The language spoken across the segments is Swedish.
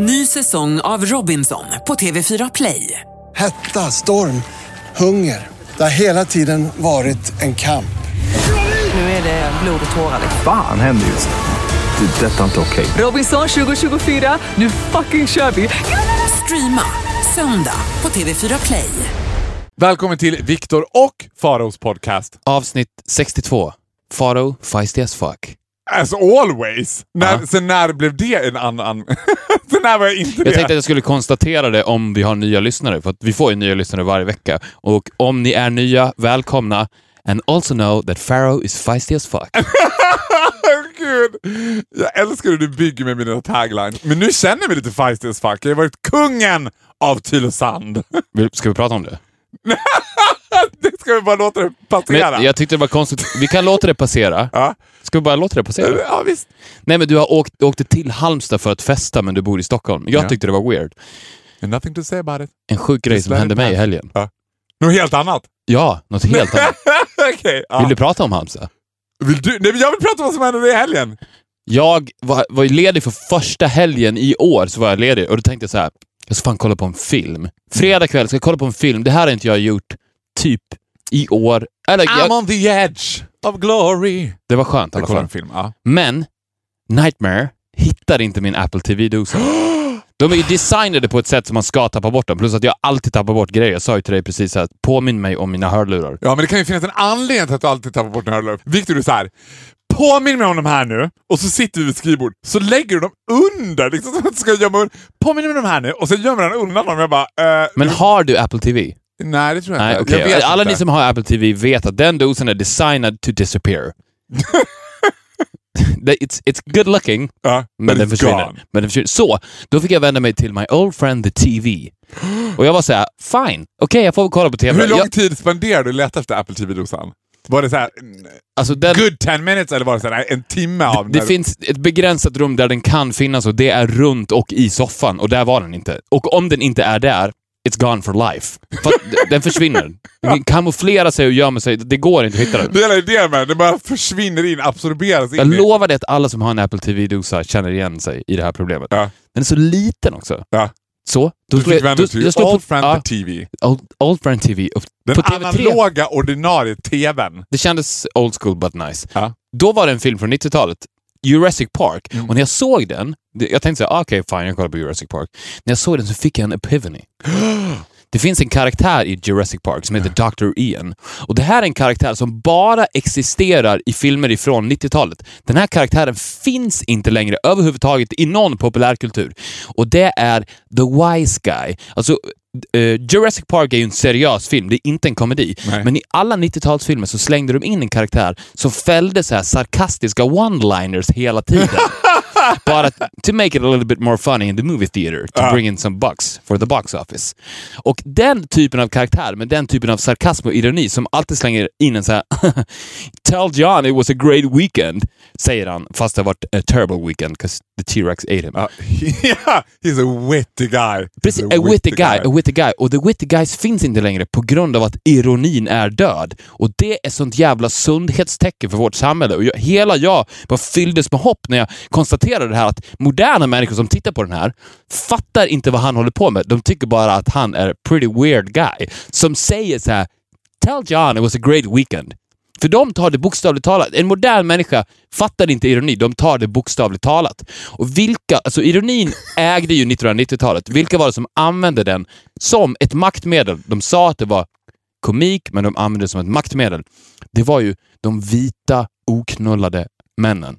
Ny säsong av Robinson på TV4 Play. Hetta, storm, hunger. Det har hela tiden varit en kamp. Nu är det blod och tårar. Fan händer just nu. Det. Detta är inte okej. Robinson 2024, nu fucking kör vi! Streama söndag på TV4 Play. Välkommen till Viktor och Faraos podcast. Avsnitt 62. Faro, feisty as fuck. As always! När, Ja. Sen när blev det en annan... sen när var jag inte det? Jag tänkte att jag skulle konstatera det om vi har nya lyssnare, för vi får ju nya lyssnare varje vecka. Och om ni är nya, välkomna. And also know that Pharaoh is feisty as fuck. Gud. Jag älskar hur du bygger med mina taglines. Men nu känner jag mig lite feisty as fuck. Jag har varit kungen av Tylösand. Ska vi prata om det? det ska vi bara låta det passera. Men jag tyckte det var konstigt. Vi kan låta det passera. Ja. Ska vi bara låta det passera? ja, visst. Nej, men du har åkt, åkte till Halmstad för att festa, men du bor i Stockholm. Jag Ja. tyckte det var weird. And nothing to say about it. En sjuk grej som hände mig i helgen. Något helt annat. Ja, något helt annat. Okej. ja. Vill du prata om Halmstad? Vill du? Nej, jag vill prata om vad som hände i helgen. Jag var, var ledig för första helgen i år, så var jag ledig och då tänkte jag så här. jag ska fan kolla på en film. Fredag kväll ska jag kolla på en film. Det här har inte jag gjort typ i år. Eller, I'm jag, on the edge of glory. det var skönt i alla fall. film. Ja. Men Nightmare hittar inte min Apple TV-dosa. De är ju designade på ett sätt som man ska tappa bort dem. Plus att jag alltid tappar bort grejer. Jag sa ju till dig precis att påminn mig om mina hörlurar. ja, men det kan ju finnas en anledning till att du alltid tappar bort en hörlur. Viktor, du är så här. Påminn mig om de här nu, och så sitter vi vid skrivbord. Så lägger du dem under, liksom som att du ska gömma. Påminn mig om de här nu, och sen gömmer han undan dem. Jag bara, eh, Men har du Apple TV? Nej det tror jag Nej, inte. okej. Jag vet Alla inte. ni som har Apple TV vet att den dosan är designad to disappear. Det- it's, it's good looking, Ja, men den försvinner. men den försvinner. Så, då fick jag vända mig till my old friend the TV. Och jag var så här: fine, okej jag får väl kolla på TV. Hur lång jag, tid spenderade du att leta efter Apple TV-dosan? Var det så här, mm, alltså den, good 10 minutes eller var det så här, en timme av det när- finns ett begränsat rum där den kan finnas och det är runt och i soffan och där var den inte. Och om den inte är där, it's gone for life. För den försvinner. Den kamouflerar sig och gömmer sig. Det går inte att hitta den. Det är idén med den, bara försvinner in, absorberas in Jag lovar dig att alla som har en Apple TV-dosa känner igen sig i det här problemet. Ja. Den är så liten också. Ja. Så. Du fick vända då- till slår på- Old Friend TV. old, old Friend TV. Den på TV3. analoga ordinarie TVn. Det kändes old school but nice. Ja. Då var det en film från 90-talet, Jurassic Park. Mm. Och när jag såg den, jag tänkte så här, ah, okej fine, jag kollar på Jurassic Park. När jag såg den så fick jag en epiphany. Det finns en karaktär i Jurassic Park som heter Dr. Ian. Och det här är en karaktär som bara existerar i filmer ifrån 90-talet. Den här karaktären finns inte längre överhuvudtaget i någon populärkultur. Och det är The Wise Guy. Alltså, eh, Jurassic Park är ju en seriös film, det är inte en komedi. Nej. Men i alla 90-talsfilmer så slängde de in en karaktär som fällde så här sarkastiska one-liners hela tiden. Bara to make it a little bit more funny in the movie theater, to bring in some bucks for the box office. Och den typen av karaktär, med den typen av sarkasm och ironi som alltid slänger in en så här Tell John it was a great weekend, säger han, fast det har varit a terrible weekend because the T-Rex ate him. Ja, yeah, he's a witty guy. Precis, He's a witty guy, a witty guy. Och the witty guys finns inte längre på grund av att ironin är död. Och det är sånt jävla sundhetstecken för vårt samhälle. Och jag, hela jag bara fylldes med hopp när jag konstaterade det här att moderna människor som tittar på den här fattar inte vad han håller på med. De tycker bara att han är pretty weird guy. Som säger så här Tell John it was a great weekend. För de tar det bokstavligt talat. En modern människa fattar inte ironi, de tar det bokstavligt talat. Och vilka, alltså ironin ägde ju 1990-talet. Vilka var det som använde den som ett maktmedel? De sa att det var komik, men de använde det som ett maktmedel. Det var ju de vita, oknullade männen.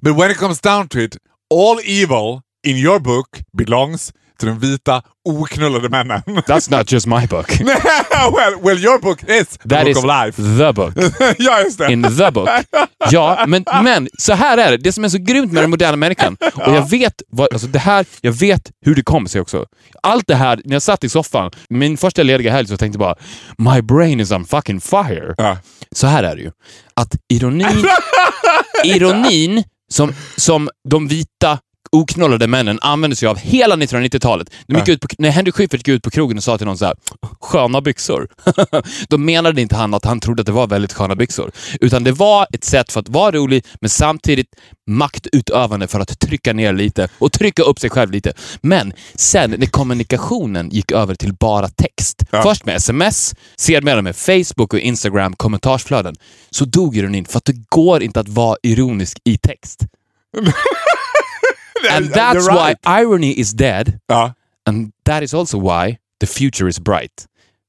But when it comes down to it, all evil in your book belongs to de vita, oknullade männen. That's not just my book. well, well, your book is the That book is of life. the book. ja, just det. in the book. Ja, men, men så här är det. Det som är så grymt med den moderna människan, och jag vet, vad, alltså det här, jag vet hur det kommer sig också. Allt det här, när jag satt i soffan, min första lediga helg, så tänkte jag bara My brain is on fucking fire. Ja. Så här är det ju. Att ironin, ironin som, som de vita oknollade männen använde sig av hela 1990-talet. De gick Ja. ut på, när Henry Schyffert gick ut på krogen och sa till någon så här, sköna byxor. Då menade inte han att han trodde att det var väldigt sköna byxor. Utan det var ett sätt för att vara rolig, men samtidigt maktutövande för att trycka ner lite och trycka upp sig själv lite. Men sen när kommunikationen gick över till bara text, Ja. först med sms, sedermera med Facebook och Instagram kommentarsflöden, så dog ironin för att det går inte att vara ironisk i text. And that's right. why irony is dead. Ja. And that is also why the future is bright.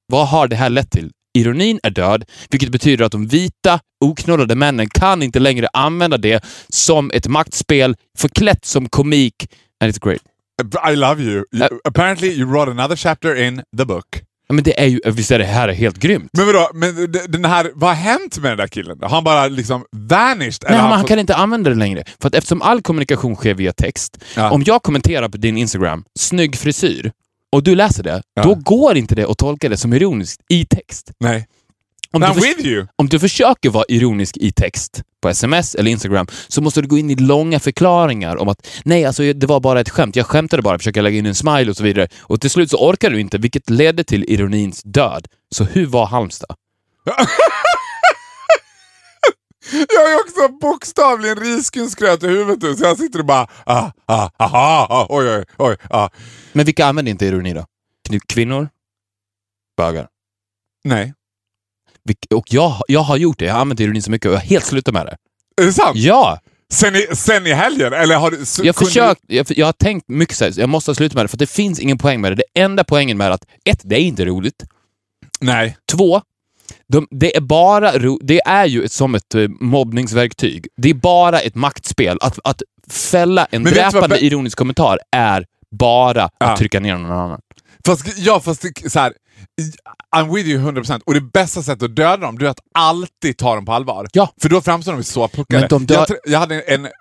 Vad har det här lett till? Ironin är död, vilket betyder att de vita, oknullade männen kan inte längre använda det som ett maktspel förklätt som komik. And it's great. I love you. you apparently you wrote another chapter in the book. Ja, Men det är ju, visst är det här är helt grymt? Men vadå, men den här, vad har hänt med den där killen? Har han bara liksom vanished? Nej, men han fått- kan inte använda det längre. För att eftersom all kommunikation sker via text, Ja. om jag kommenterar på din Instagram, snygg frisyr, och du läser det, Ja. då går inte det att tolka det som ironiskt i text. Nej. Om I'm du, with you! om du försöker vara ironisk i text på sms eller Instagram så måste du gå in i långa förklaringar om att nej, alltså det var bara ett skämt. Jag skämtade bara, försöka lägga in en smile och så vidare. Och till slut så orkar du inte, vilket ledde till ironins död. Så hur var Halmstad? Jag ju också bokstavligen risgrynsgröt i huvudet nu, så jag sitter och bara ah, ah, aha, ah, oj, oj, oj, ah. Men vilka använder inte ironi då? Kvinnor? Bögar? Nej. Och jag, jag har gjort det. Jag har använt ironi så mycket och jag har helt slutat med det. Är det sant? Ja! Sen, i, sen i helgen? Eller har du... s- Jag, försökt, jag, jag har tänkt mycket så här, jag måste ha slutat med det för det finns ingen poäng med det. Det enda poängen med det är att ett, det är inte roligt. Du, nej. Två, de, det är bara ro, det är ju ett, som ett eh, mobbningsverktyg. Det är bara ett maktspel. Att, att fälla en Men du vad dräpande be- ironisk kommentar är bara Ja. att trycka ner någon annan. Fast, ja, fast så här, I'm with you 100% och det bästa sättet att döda dem är att alltid ta dem på allvar. Ja. För då framstår de så puckade. De dö- jag, jag hade en, eh,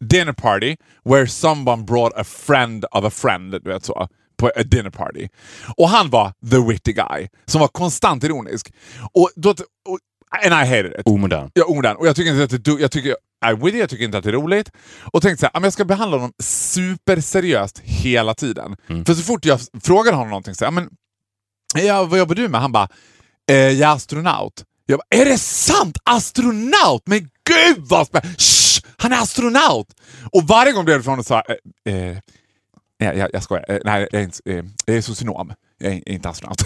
dinner party where someone brought a friend of a friend, du vet så, på a dinner party. Och han var the witty guy, som var konstant ironisk. Och då, och, and I hated it. Omodern. Är omodern och jag tycker inte att det jag tycker, I with you, jag tycker inte att det är roligt. Och tänkte så här, ja, men jag ska behandla honom superseriöst hela tiden. Mm. För så fort jag frågar honom någonting, så här, ja, men, ja, vad jobbar du med? Han bara, eh, jag är astronaut. Jag bara, är det sant? Astronaut? Men gud vad spännande! Han är astronaut! Och varje gång blev det från och sa, eh, eh, nej, jag, jag skojar, eh, nej, jag är, inte, eh, jag är socionom. Jag är, inte astronaut.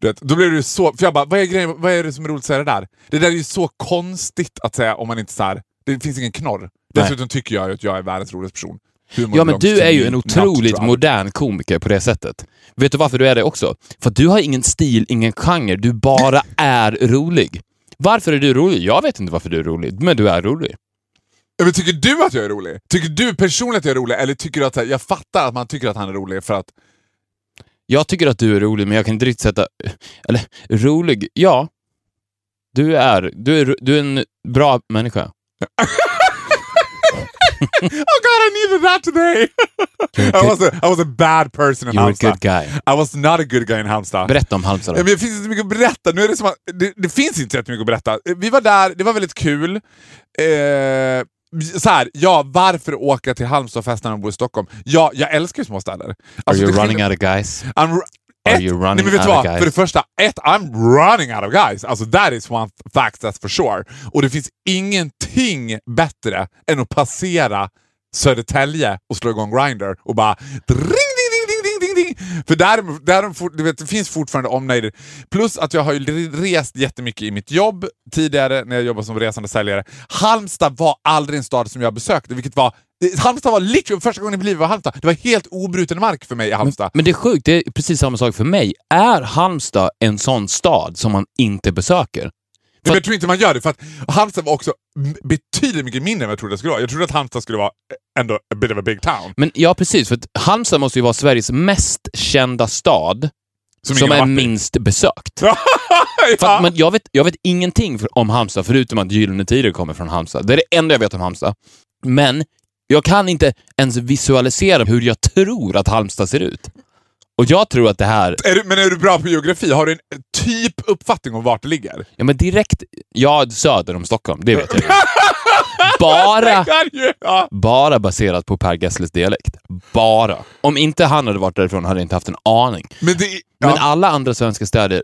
Du vet, då blev det så, för jag bara, vad är, grejen, vad är det som är roligt att säga det där? Det där är ju så konstigt att säga om man inte så här, det finns ingen knorr. Dessutom tycker jag att jag är världens roligaste person. Ja, men du är ju en otroligt modern komiker på det sättet. Vet du varför du är det också? För att du har ingen stil, ingen genre. Du bara är rolig. Varför är du rolig? Jag vet inte varför du är rolig, men du är rolig. Men tycker du att jag är rolig? Tycker du personligen att jag är rolig? Eller tycker du att jag fattar att man tycker att han är rolig för att... Jag tycker att du är rolig, men jag kan inte riktigt sätta... Eller, rolig? Ja. Du är, du är, du är en bra människa. Oh god I needed that today! I, was a, I was a bad person in You're a Halmstad. good guy. I was not a good guy in Halmstad. Berätta om Halmstad då. men det finns inte så mycket att berätta. Nu är det, som att, det, det finns inte så jättemycket att berätta. Vi var där, det var väldigt kul. Eh, så här, ja, varför åka till Halmstad och festa när man bor i Stockholm? Ja, jag älskar ju små städer. Are Alltså, you running out of guys? I'm, Are ett, you running nej, men vet out vad? För det första, ett, I'm running out of guys. Alltså that is one fact that's for sure. Och det finns ingenting bättre än att passera Södertälje och slå igång Grindr och bara dring, ding, ding, ding, ding, ding, ding. För där, där vet, det finns fortfarande omnejder. Plus att jag har ju rest jättemycket i mitt jobb tidigare när jag jobbade som resande säljare. Halmstad var aldrig en stad som jag besökte, vilket var Halmstad var literally första gången i mitt liv var Halmstad. Det var helt obruten mark för mig i Halmstad. Men det är sjukt, det är precis samma sak för mig. Är Halmstad en sån stad som man inte besöker? Men jag tror inte man gör det, för att Halmstad var också betydligt mycket mindre än vad jag trodde det skulle vara. Jag trodde att Halmstad skulle vara ändå a bit of a big town. Men ja, precis. För Halmstad måste ju vara Sveriges mest kända stad Som som, är minst besökt. ja. För att, men jag, vet, jag vet ingenting för, om Halmstad, förutom att Gyllene Tider kommer från Halmstad. Det är det enda jag vet om Halmstad. Men jag kan inte ens visualisera hur jag tror att Halmstad ser ut. Och jag tror att det här... är du, men är du bra på geografi? Har du en typ uppfattning om vart det ligger? Ja, men direkt... Ja, söder om Stockholm, det vet jag bara, bara baserat på Per Gessles dialekt. Bara. Om inte han hade varit därifrån hade jag inte haft en aning. Men, det, ja. Men alla andra svenska städer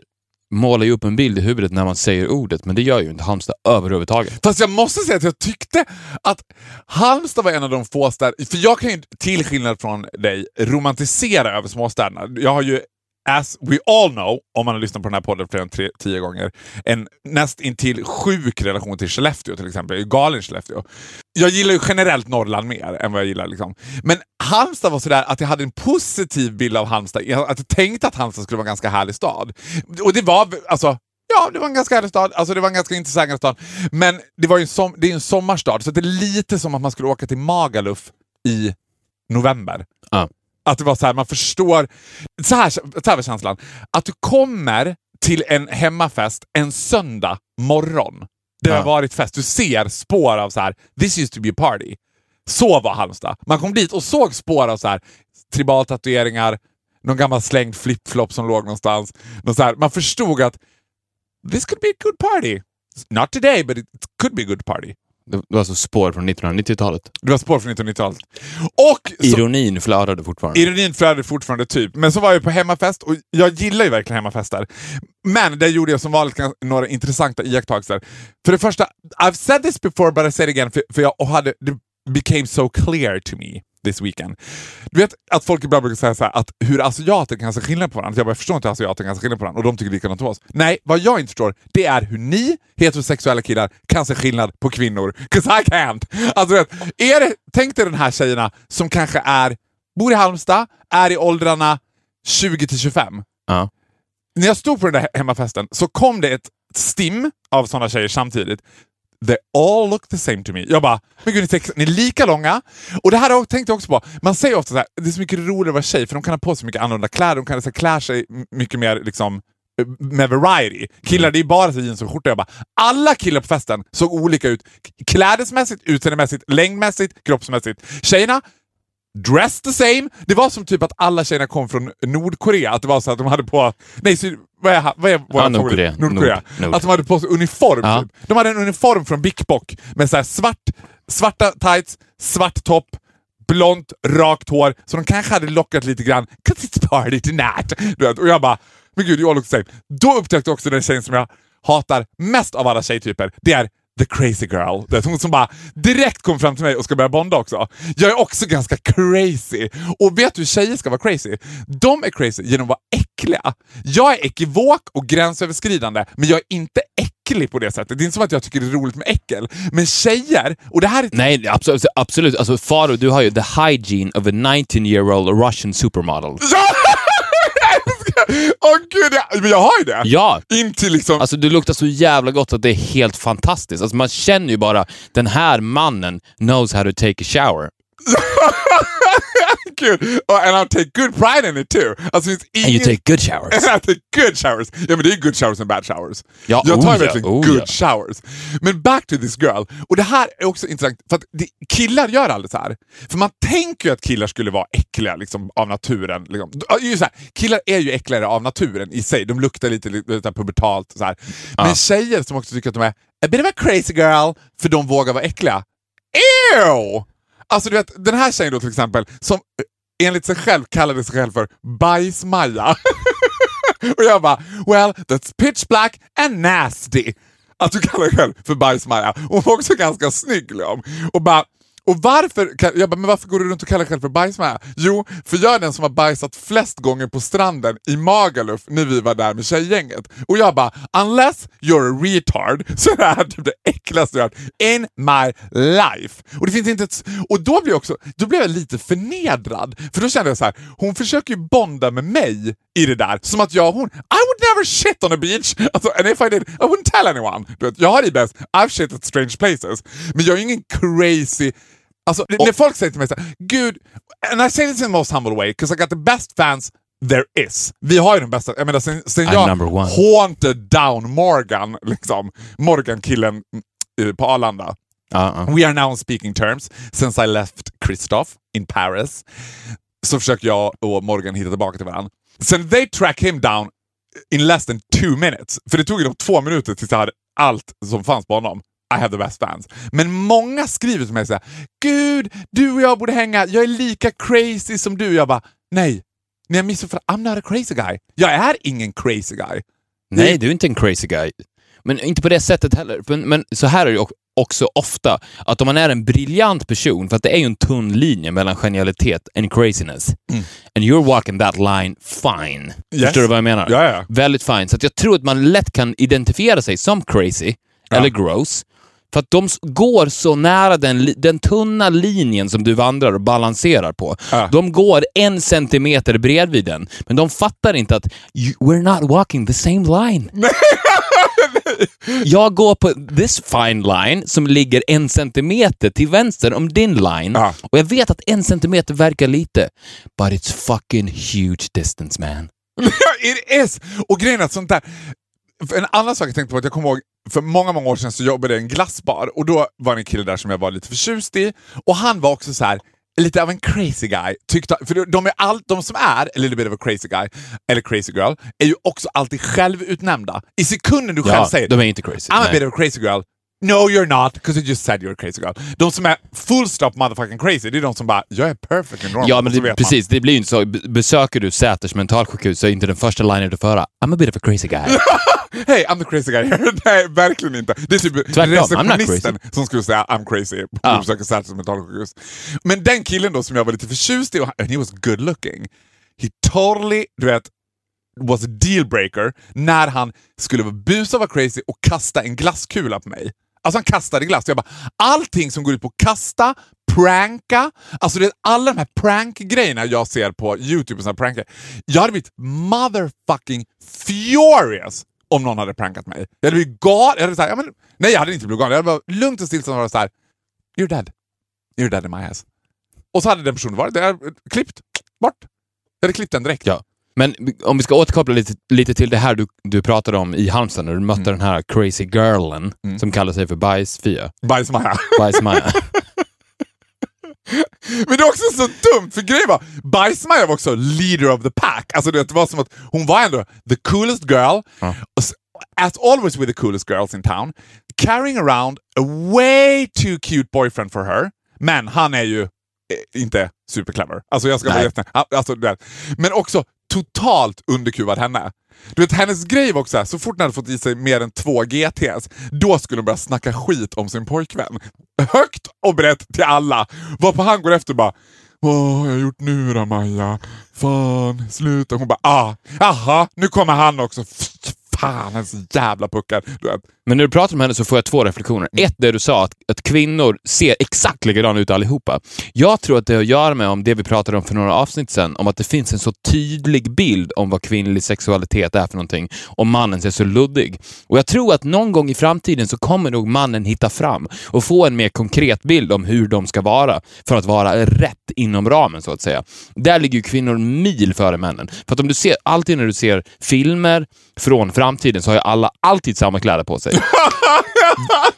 målar ju upp en bild i huvudet när man säger ordet, men det gör ju inte Halmstad överhuvudtaget. Fast jag måste säga att jag tyckte att Halmstad var en av de få städer, för jag kan ju till skillnad från dig romantisera över småstäderna. Jag har ju, as we all know, om man har lyssnat på den här podden fler än tre, tio gånger, en näst intill sjuk relation till Skellefteå till exempel. Jag är galen i Skellefteå. Jag gillar ju generellt Norrland mer än vad jag gillar liksom. Men Halmstad var sådär att jag hade en positiv bild av Halmstad, att jag tänkte att Halmstad skulle vara en ganska härlig stad. Och det var, alltså, Ja, det var en ganska härlig stad. Alltså det var en ganska intressant stad. Men det, var ju en, som, det är en sommarstad, så det är lite som att man skulle åka till Magaluf i november. Ah. Att det var så här, man förstår... Så här, så här var känslan. Att du kommer till en hemmafest en söndag morgon. Det har Ja. varit fest. Du ser spår av så här, this used to be a party. Så var Halmstad. Man kom dit och såg spår av så här, tribaltatueringar, någon gammal slängd flipflop som låg någonstans. Någon så här, man förstod att this could be a good party. Not today, but it could be a good party. Det var alltså spår från 1990-talet. Det var spår från 1990-talet. Och så, Ironin flödade fortfarande. ironin flödade fortfarande typ. Men så var jag på hemmafest och jag gillar ju verkligen hemmafester. Men där gjorde jag som vanligt några intressanta iakttagelser. För det första, I've said this before but I say it again, för, för jag hade, det became so clear to me this weekend. Du vet att folk ibland brukar säga så här, att hur asiater kan se skillnad på varandra. Jag bara, jag förstår inte hur asiater kan se skillnad på varandra och de tycker likadant om oss. Nej, vad jag inte förstår, det är hur ni heterosexuella killar kan se skillnad på kvinnor. 'Cause I can't! Alltså, vet, är det, tänk dig den här tjejerna som kanske är, bor i Halmstad, är i åldrarna 20 till 25 Ja. när jag stod på den där hemmafesten så kom det ett stim av sådana tjejer samtidigt. They all look the same to me. Jag bara, men gud ni är, ni är lika långa. Och det här tänkte jag också på, man säger ofta så här, det är så mycket roligare att vara tjej för de kan ha på sig mycket annorlunda kläder, de kan så här, klä sig mycket mer liksom eh, med variety. Killar det är bara jeans och skjorta. Jag bara, alla killar på festen såg olika ut. Klädesmässigt, utseendemässigt, längdmässigt, kroppsmässigt. Tjejerna dressed the same. Det var som typ att alla tjejerna kom från Nordkorea. Att det var så att de hade på... Nej, sy- vad är, vad är våra Ja, Nordkorea. Nordkorea. Nord- Nord. Att de hade på sig uniform. Ja. Typ. De hade en uniform från Bik Bok med så svart, svarta tights, svart topp, blont, rakt hår. Så de kanske hade lockat lite grann. 'Cause it's party tonight. Du vet, och jag bara, men gud, you all look the same. Då upptäckte jag också den tjejen som jag hatar mest av alla tjejtyper. Det är the crazy girl. Det är hon som bara direkt kom fram till mig och ska börja bonda också. Jag är också ganska crazy. Och vet du hur tjejer ska vara crazy? De är crazy genom att vara äckliga. Jag är ekivok och gränsöverskridande, men jag är inte äcklig på det sättet. Det är inte som att jag tycker det är roligt med äckel. Men tjejer, och det här är Nej, absolut. absolut. Alltså, Faro, du har ju the hygiene of a 19 year old Russian supermodel. Åh gud, jag, men jag har ju det! Ja! In till liksom... Alltså du luktar så jävla gott att det är helt fantastiskt. Alltså man känner ju bara, den här mannen knows how to take a shower. Gud. Och and I take good pride in it too. Alltså, det finns And you take good showers. And I take good showers. Ja men det är good showers and bad showers. Ja, jag tar oh verkligen oh good ja. showers. Men back to this girl. Och det här är också intressant, för att det, killar gör aldrig så här. För man tänker ju att killar skulle vara äckliga liksom, av naturen. Liksom. Ja, det är ju så här, killar är ju äckligare av naturen i sig. De luktar lite, lite, lite pubertalt. Så här. Men tjejer som också tycker att de är a bit of a crazy girl, för de vågar vara äckliga. Ew! Alltså du vet, den här tjejen då till exempel, som eh, enligt sig själv kallade sig själv för Bajs-Maja. och jag bara, well that's pitch black and nasty. Att du kallar dig själv för Bajs-Maja. Hon var också ganska snygg. Liksom. Och bara, och varför, jag bara, men varför går du runt och kallar dig själv för bajsmaja? Jo, för jag är den som har bajsat flest gånger på stranden i Magaluf när vi var där med tjejgänget. Och jag bara, unless you're a retard så är det här typ det äckligaste jag har hört in my life. Och det finns inte ett, och då blev, jag också, då blev jag lite förnedrad. För då kände jag så här, hon försöker ju bonda med mig i det där. Som att jag och hon, I would never shit on a beach. Alltså, and if I did, I wouldn't tell anyone. Du vet, jag har IBS, I've shit at strange places. Men jag är ingen crazy Alltså, när folk säger till mig såhär, gud, and I say this in the most humble way, because I got the best fans there is. Vi har ju de bästa, jag menar sen, sen I'm jag haunted down Morgan, liksom, Morgan-killen eh, på Arlanda. Ja, ja. We are now on speaking terms since I left Christoph in Paris. Så försöker jag och Morgan hitta tillbaka till varandra. Sen they track him down in less than two minutes. För det tog ju dem två minuter tills jag hade allt som fanns på honom. I have the best fans. Men många skriver till mig såhär, Gud, du och jag borde hänga, jag är lika crazy som du. Jag bara, nej, ni har missuppfattat, I'm not a crazy guy. Jag är ingen crazy guy. Nej, du är inte en crazy guy. Men inte på det sättet heller. Men, men så här är det också ofta, att om man är en briljant person, för att det är ju en tunn linje mellan genialitet and craziness, and you're walking that line fine. Mm. Yes. Förstår du vad jag menar? Ja, ja. Väldigt fine. Så jag tror att man lätt kan identifiera sig som crazy, Ja. eller gross, för att de går så nära den, den tunna linjen som du vandrar och balanserar på. Ja. De går en centimeter bredvid den, men de fattar inte att you, we're not walking the same line. Jag går på this fine line som ligger en centimeter till vänster om din line. Ja. Och jag vet att en centimeter verkar lite, but it's fucking huge distance man. It is! Och grejen är att sånt där... En annan sak jag tänkte på, att jag kommer ihåg för många, många år sedan så jobbade jag i en glassbar och då var det en kille där som jag var lite förtjust i och han var också så här lite av en crazy guy. Tyckte, för de, är all, de som är a little bit of a crazy guy, eller crazy girl, är ju också alltid självutnämnda. I sekunden du själv Ja, säger de är inte crazy. I'm a Nej. bit of a crazy girl. No you're not, because you just said you're a crazy girl. De som är full stop motherfucking crazy, det är de som bara “jag är perfectly normal”. Ja, men det, precis. Det blir ju inte så. Besöker du Säters mentalsjukhus så är inte den första linen du får höra I'm a bit of a crazy guy. Hej, I'm the crazy guy here. Nej, verkligen inte. Det är typ Tvärtom, receptionisten som skulle säga I'm crazy på Ja. besöker Säters mentalsjukhus. Men den killen då som jag var lite förtjust i, och and he was good looking, he totally, du vet, was a deal breaker när han skulle vara busa vara crazy och kasta en glasskula på mig. Alltså han kastade glass. Jag bara, allting som går ut på att kasta, pranka, alltså det är alla de här prank-grejerna jag ser på YouTube, och såna här. Jag hade blivit motherfucking furious om någon hade prankat mig. Jag hade blivit galen. Jag hade ja, men, nej, jag hade inte blivit galen. Jag hade bara lugnt och stillsamt varit såhär, you're dead. You're dead in my ass. Och så hade den personen varit där, klippt, bort. Jag hade klippt den direkt. Ja. Men om vi ska återkoppla lite, lite till det här du, du pratade om i Halmstad när du mötte Mm. den här crazy girlen som kallar sig för Bajs-Fia. Bajsmaja. Bajs-Maja. Men det är också så dumt, för grejen var, Bajsmaja var också leader of the pack. Alltså det var som att hon var ändå the coolest girl, as- as always with the coolest girls in town, carrying around a way too cute boyfriend for her. Men han är ju eh, inte superclever. Alltså jag ska vara. Alltså. Men också totalt underkuvad henne. Du vet, hennes grej var också här, så fort hon hade fått i sig mer än två GTs, då skulle hon börja snacka skit om sin pojkvän. Högt och brett till alla. Varpå han går efter och bara Vad har jag gjort nu då Maja? Fan, sluta. Hon bara ah, aha, nu kommer han också. Fy Fan, hans jävla puckar. Men när du pratar om henne så får jag två reflektioner. Ett, det du sa, att, att kvinnor ser exakt likadana ut allihopa. Jag tror att det har att göra med om det vi pratade om för några avsnitt sedan, om att det finns en så tydlig bild om vad kvinnlig sexualitet är för någonting, och mannen ser så luddig. Och jag tror att någon gång i framtiden så kommer nog mannen hitta fram och få en mer konkret bild om hur de ska vara för att vara rätt inom ramen, så att säga. Där ligger ju kvinnor mil före männen. För att om du ser, alltid när du ser filmer från framtiden så har ju alla alltid samma kläder på sig.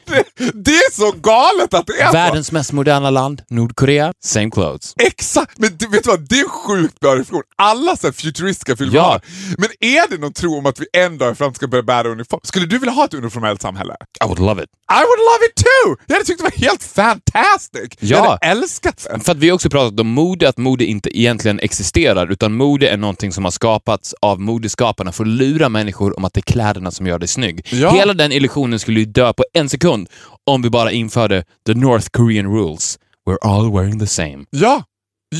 det, det är så galet att det är så. Världens mest moderna land, Nordkorea, same clothes. Exakt! Men du, vet du vad? Det är sjukt bra reflektion. Alla så här futuristiska filmer Ja. har. Men är det någon tro om att vi en dag i framtiden ska börja bära uniform? Skulle du vilja ha ett uniformellt samhälle? I would love it. I would love it too! Jag hade tyckt det var helt fantastic! Jag Ja. hade älskat det. För att vi har också pratat om mode, att mode inte egentligen existerar, utan mode är någonting som har skapats av modeskaparna för att lura människor om att det kläderna som gör dig snygg. Ja. Hela den illusionen skulle ju dö på en sekund om vi bara införde the North Korean rules. We're all wearing the same. Ja!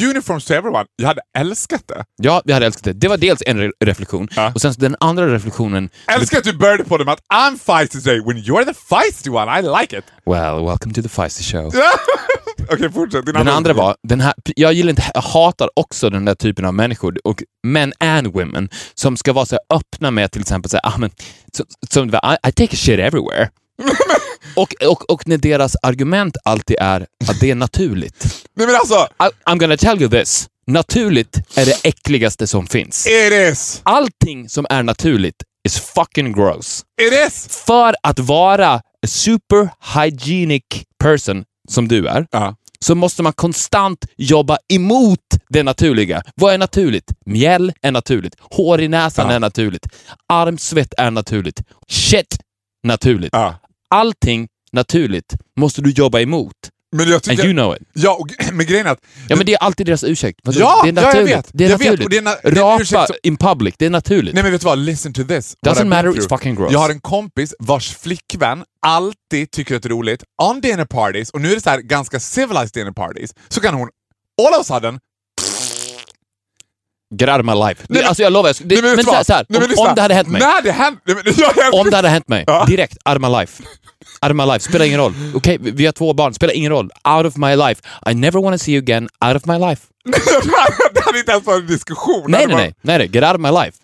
Uniforms to everyone. Jag hade älskat det. Ja, vi hade älskat det. Det var dels en re reflektion. Ja. Och sen så den andra reflektionen... Älskar att du började på det med att I'm feisty today when you're the feisty one. I like it. Well, welcome to the feisty show. Okej, fortsätt. Din Den andra var, den här, jag gillar inte, jag hatar också den där typen av människor, och men and women, som ska vara så öppna med till exempel så här, ah, men, så, som, I, I take a shit everywhere. och, och, och när deras argument alltid är att det är naturligt. Nej men alltså, I, I'm gonna tell you this. Naturligt är det äckligaste som finns. it is! Allting som är naturligt is fucking gross. It is! För att vara a super hygienic person som du är, Ja. så måste man konstant jobba emot det naturliga. Vad är naturligt? Mjäll är naturligt. Hår i näsan Ja. är naturligt. Armsvett är naturligt. Shit naturligt. Ja. Allting naturligt måste du jobba emot. Men jag And tycker... you know it. Ja, och, men grejen är att... Ja men det är alltid deras ursäkt. Ja, det är ja, jag naturligt. vet. Det är Jag vet, naturligt. och det är na- det är Rapa som- in public, det är naturligt. Nej men vet du vad? Listen to this. Doesn't matter, it's fucking gross. Jag har en kompis vars flickvän alltid tycker att det är roligt, on dinner parties, och nu är det så här ganska civilized dinner parties, så kan hon all of a sudden Get out of my life. Nej, alltså jag lovar, det, Nej, men, vet du så här, vad? så här, Nej, men om, om det hade hänt mig. När det hänt... Nej, men, jag, Om det hade hänt mig, Ja. direkt, out of my life. Out of my life, spelar ingen roll. Okej, vi vi har två barn, spelar ingen roll. Out of my life. I never wanna see you again, out of my life. det hade inte ens varit en diskussion. Nej, nej, nej, nej, nej, get out of my life.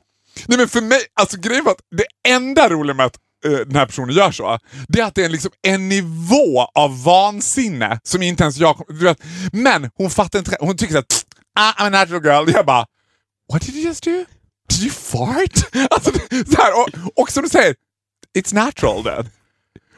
Nej men för mig, alltså grejen var att det enda roliga med att eh, den här personen gör så, det är att det är liksom en nivå av vansinne som inte ens jag du vet. Men hon fattar inte, hon tycker att ah, I'm a natural girl. Jag bara, what did you just do? Did you fart? Alltså, så här, och, och som du säger, it's natural then.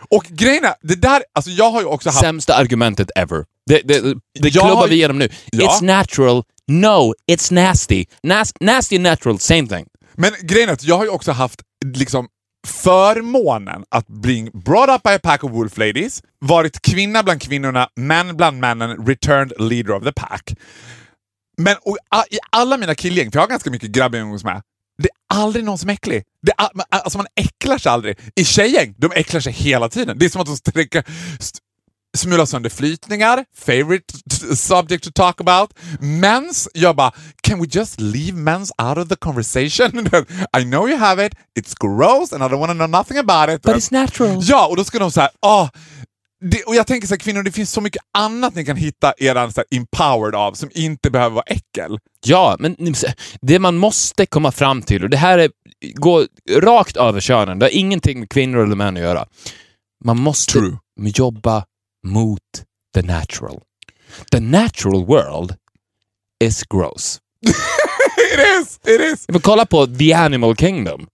Och grejen är, det där, alltså jag har ju också haft... Sämsta argumentet ever. Det, det, det klubbar har- vi igenom nu. Ja. It's natural, no, it's nasty. Nas nasty and natural, same thing. Men grejen är att jag har ju också haft liksom förmånen att bli brought up by a pack of wolf ladies, varit kvinna bland kvinnorna, män bland männen, returned leader of the pack. Men och, i alla mina killgäng, för jag har ganska mycket grabbgäng hos mig, det är aldrig någon som är äcklig. Det är, alltså man äcklar sig aldrig. I tjejgäng, de äcklar sig hela tiden. Det är som att de sträcker, st- smular sönder flytningar, favorite subject to talk about. Mens, jag bara, can we just leave mens out of the conversation? I know you have it, it's gross and I don't want to know nothing about it. But it's natural. Ja, och då ska de säga, ah, det, och jag tänker så här, kvinnor, det finns så mycket annat ni kan hitta så här, empowered av som inte behöver vara äckel. Ja, men det man måste komma fram till, och det här är, går rakt över könen, det har ingenting med kvinnor eller män att göra. Man måste True. jobba mot the natural. The natural world is gross. it is! It is! Men kolla på The Animal Kingdom.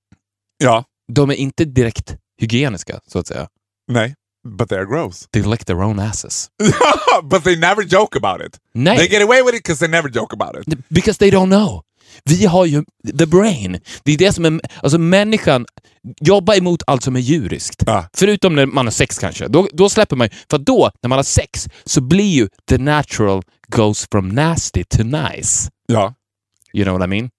Ja, De är inte direkt hygieniska, så att säga. nej, but they're gross. They lick their own asses. but they never joke about it. Nej. They get away with it because they never joke about it. Because they don't know. Vi har ju the brain. Det är det som är... Alltså människan jobbar emot allt som är djuriskt. Ja. Förutom när man har sex kanske. Då, då släpper man ju... För då, när man har sex, så blir ju the natural goes from nasty to nice. Ja. You know what I mean?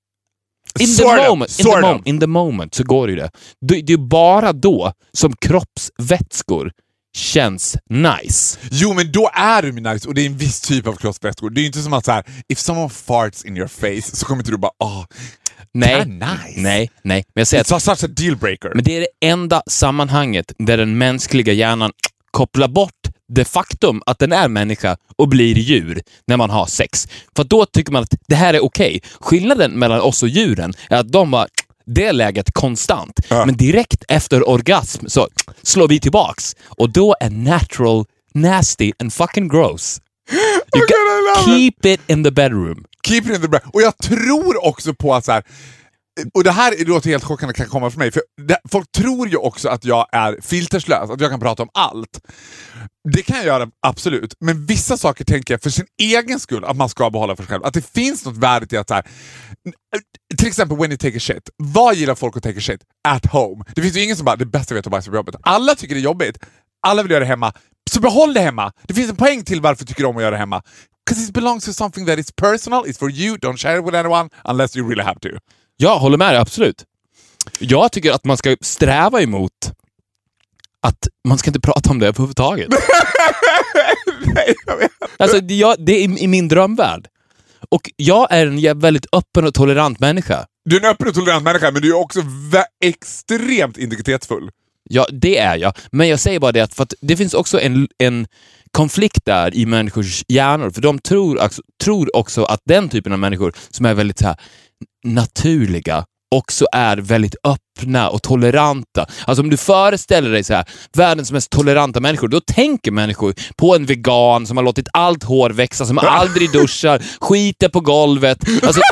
In Sort the of, moment, in the, moment, in the moment så går det ju det. Det, det är bara då som kroppsvätskor känns nice. Jo, men då är du nice och det är en viss typ av kroppsvätskor. Det är ju inte som att så här, if someone farts in your face så kommer inte du bara åh, Nej, Kinda nice. nej, nej. Men jag säger att it's such a deal breaker. Men det är det enda sammanhanget där den mänskliga hjärnan kopplar bort det faktum att den är människa och blir djur när man har sex. För då tycker man att det här är okej. Skillnaden mellan oss och djuren är att de har det läget konstant. Ja. Men direkt efter orgasm så slår vi tillbaks. Och då är natural nasty and fucking gross. You Okay, it. keep it in the bedroom. Keep it in the breath. Och jag tror också på att så här, och det här låter helt chockande kan komma för mig, för det, folk tror ju också att jag är filterslös, att jag kan prata om allt. Det kan jag göra, absolut. Men vissa saker tänker jag för sin egen skull att man ska behålla för sig själv. Att det finns något värde i att så här, till exempel when you take a shit. Vad gillar folk att take a shit? At home. Det finns ju ingen som bara, det bästa jag vet är att bajsa på jobbet. Alla tycker det är jobbigt. Alla vill göra det hemma. Så behåll det hemma. Det finns en poäng till varför du tycker om att göra det hemma. Because it belongs to something that is personal, it's for you, don't share it with anyone unless you really have to. Jag håller med dig, absolut. Jag tycker att man ska sträva emot att man ska inte prata om det överhuvudtaget. Nej, jag vet. Alltså, det- jag, det är i, i min drömvärld. Och jag är en väldigt öppen och tolerant människa. Du är en öppen och tolerant människa, men du är också extremt integritetsfull. Ja, det är jag. Men jag säger bara det att, för att det finns också en, en konflikt där i människors hjärnor. För de tror, också- tror också att den typen av människor som är väldigt så här, naturliga också är väldigt öppna och toleranta. Alltså om du föreställer dig så här, världens mest toleranta människor, då tänker människor på en vegan som har låtit allt hår växa, som aldrig duschar, skiter på golvet. Alltså,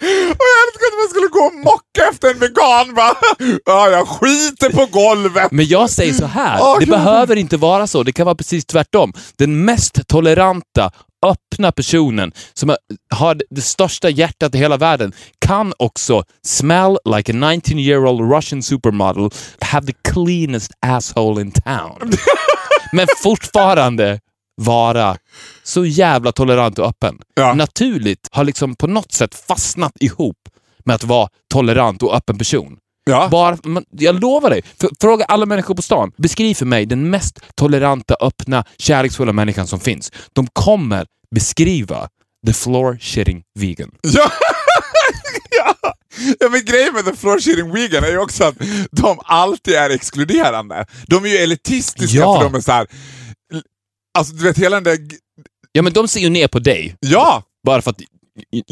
Och jag älskar att man skulle gå och mocka efter en vegan bara, ja, jag skiter på golvet. Men jag säger så här, Åh, det behöver inte vara så. Det kan vara precis tvärtom. Den mest toleranta, öppna personen som har- har det största hjärtat i hela världen kan också smell like a 19 year old Russian supermodel, have the cleanest asshole in town. Men fortfarande vara så jävla tolerant och öppen. Ja. Naturligt har liksom på något sätt fastnat ihop med att vara tolerant och öppen person. Ja. Bara, jag lovar dig, för, fråga alla människor på stan. Beskriv för mig den mest toleranta, öppna, kärleksfulla människan som finns. De kommer beskriva the floor shitting vegan. Ja. ja. ja, men grejen med the floor shitting vegan är ju också att de alltid är exkluderande. De är ju elitistiska Ja. för de är så här. Alltså du vet hela den där... Ja, men de ser ju ner på dig Ja! bara för att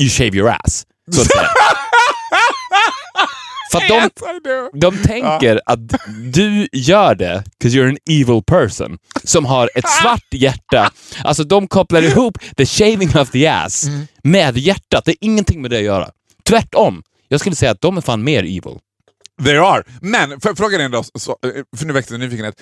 you, shave your ass. Så att säga. för att de, Yes, de tänker att du gör det 'cause you're an evil person som har ett svart hjärta. Alltså de kopplar ihop the shaving of the ass Mm. med hjärtat. Det är ingenting med det att göra. Tvärtom. Jag skulle säga att de är fan mer evil. They are. Men för, frågan är ändå, så, för nu växte nyfikenhet.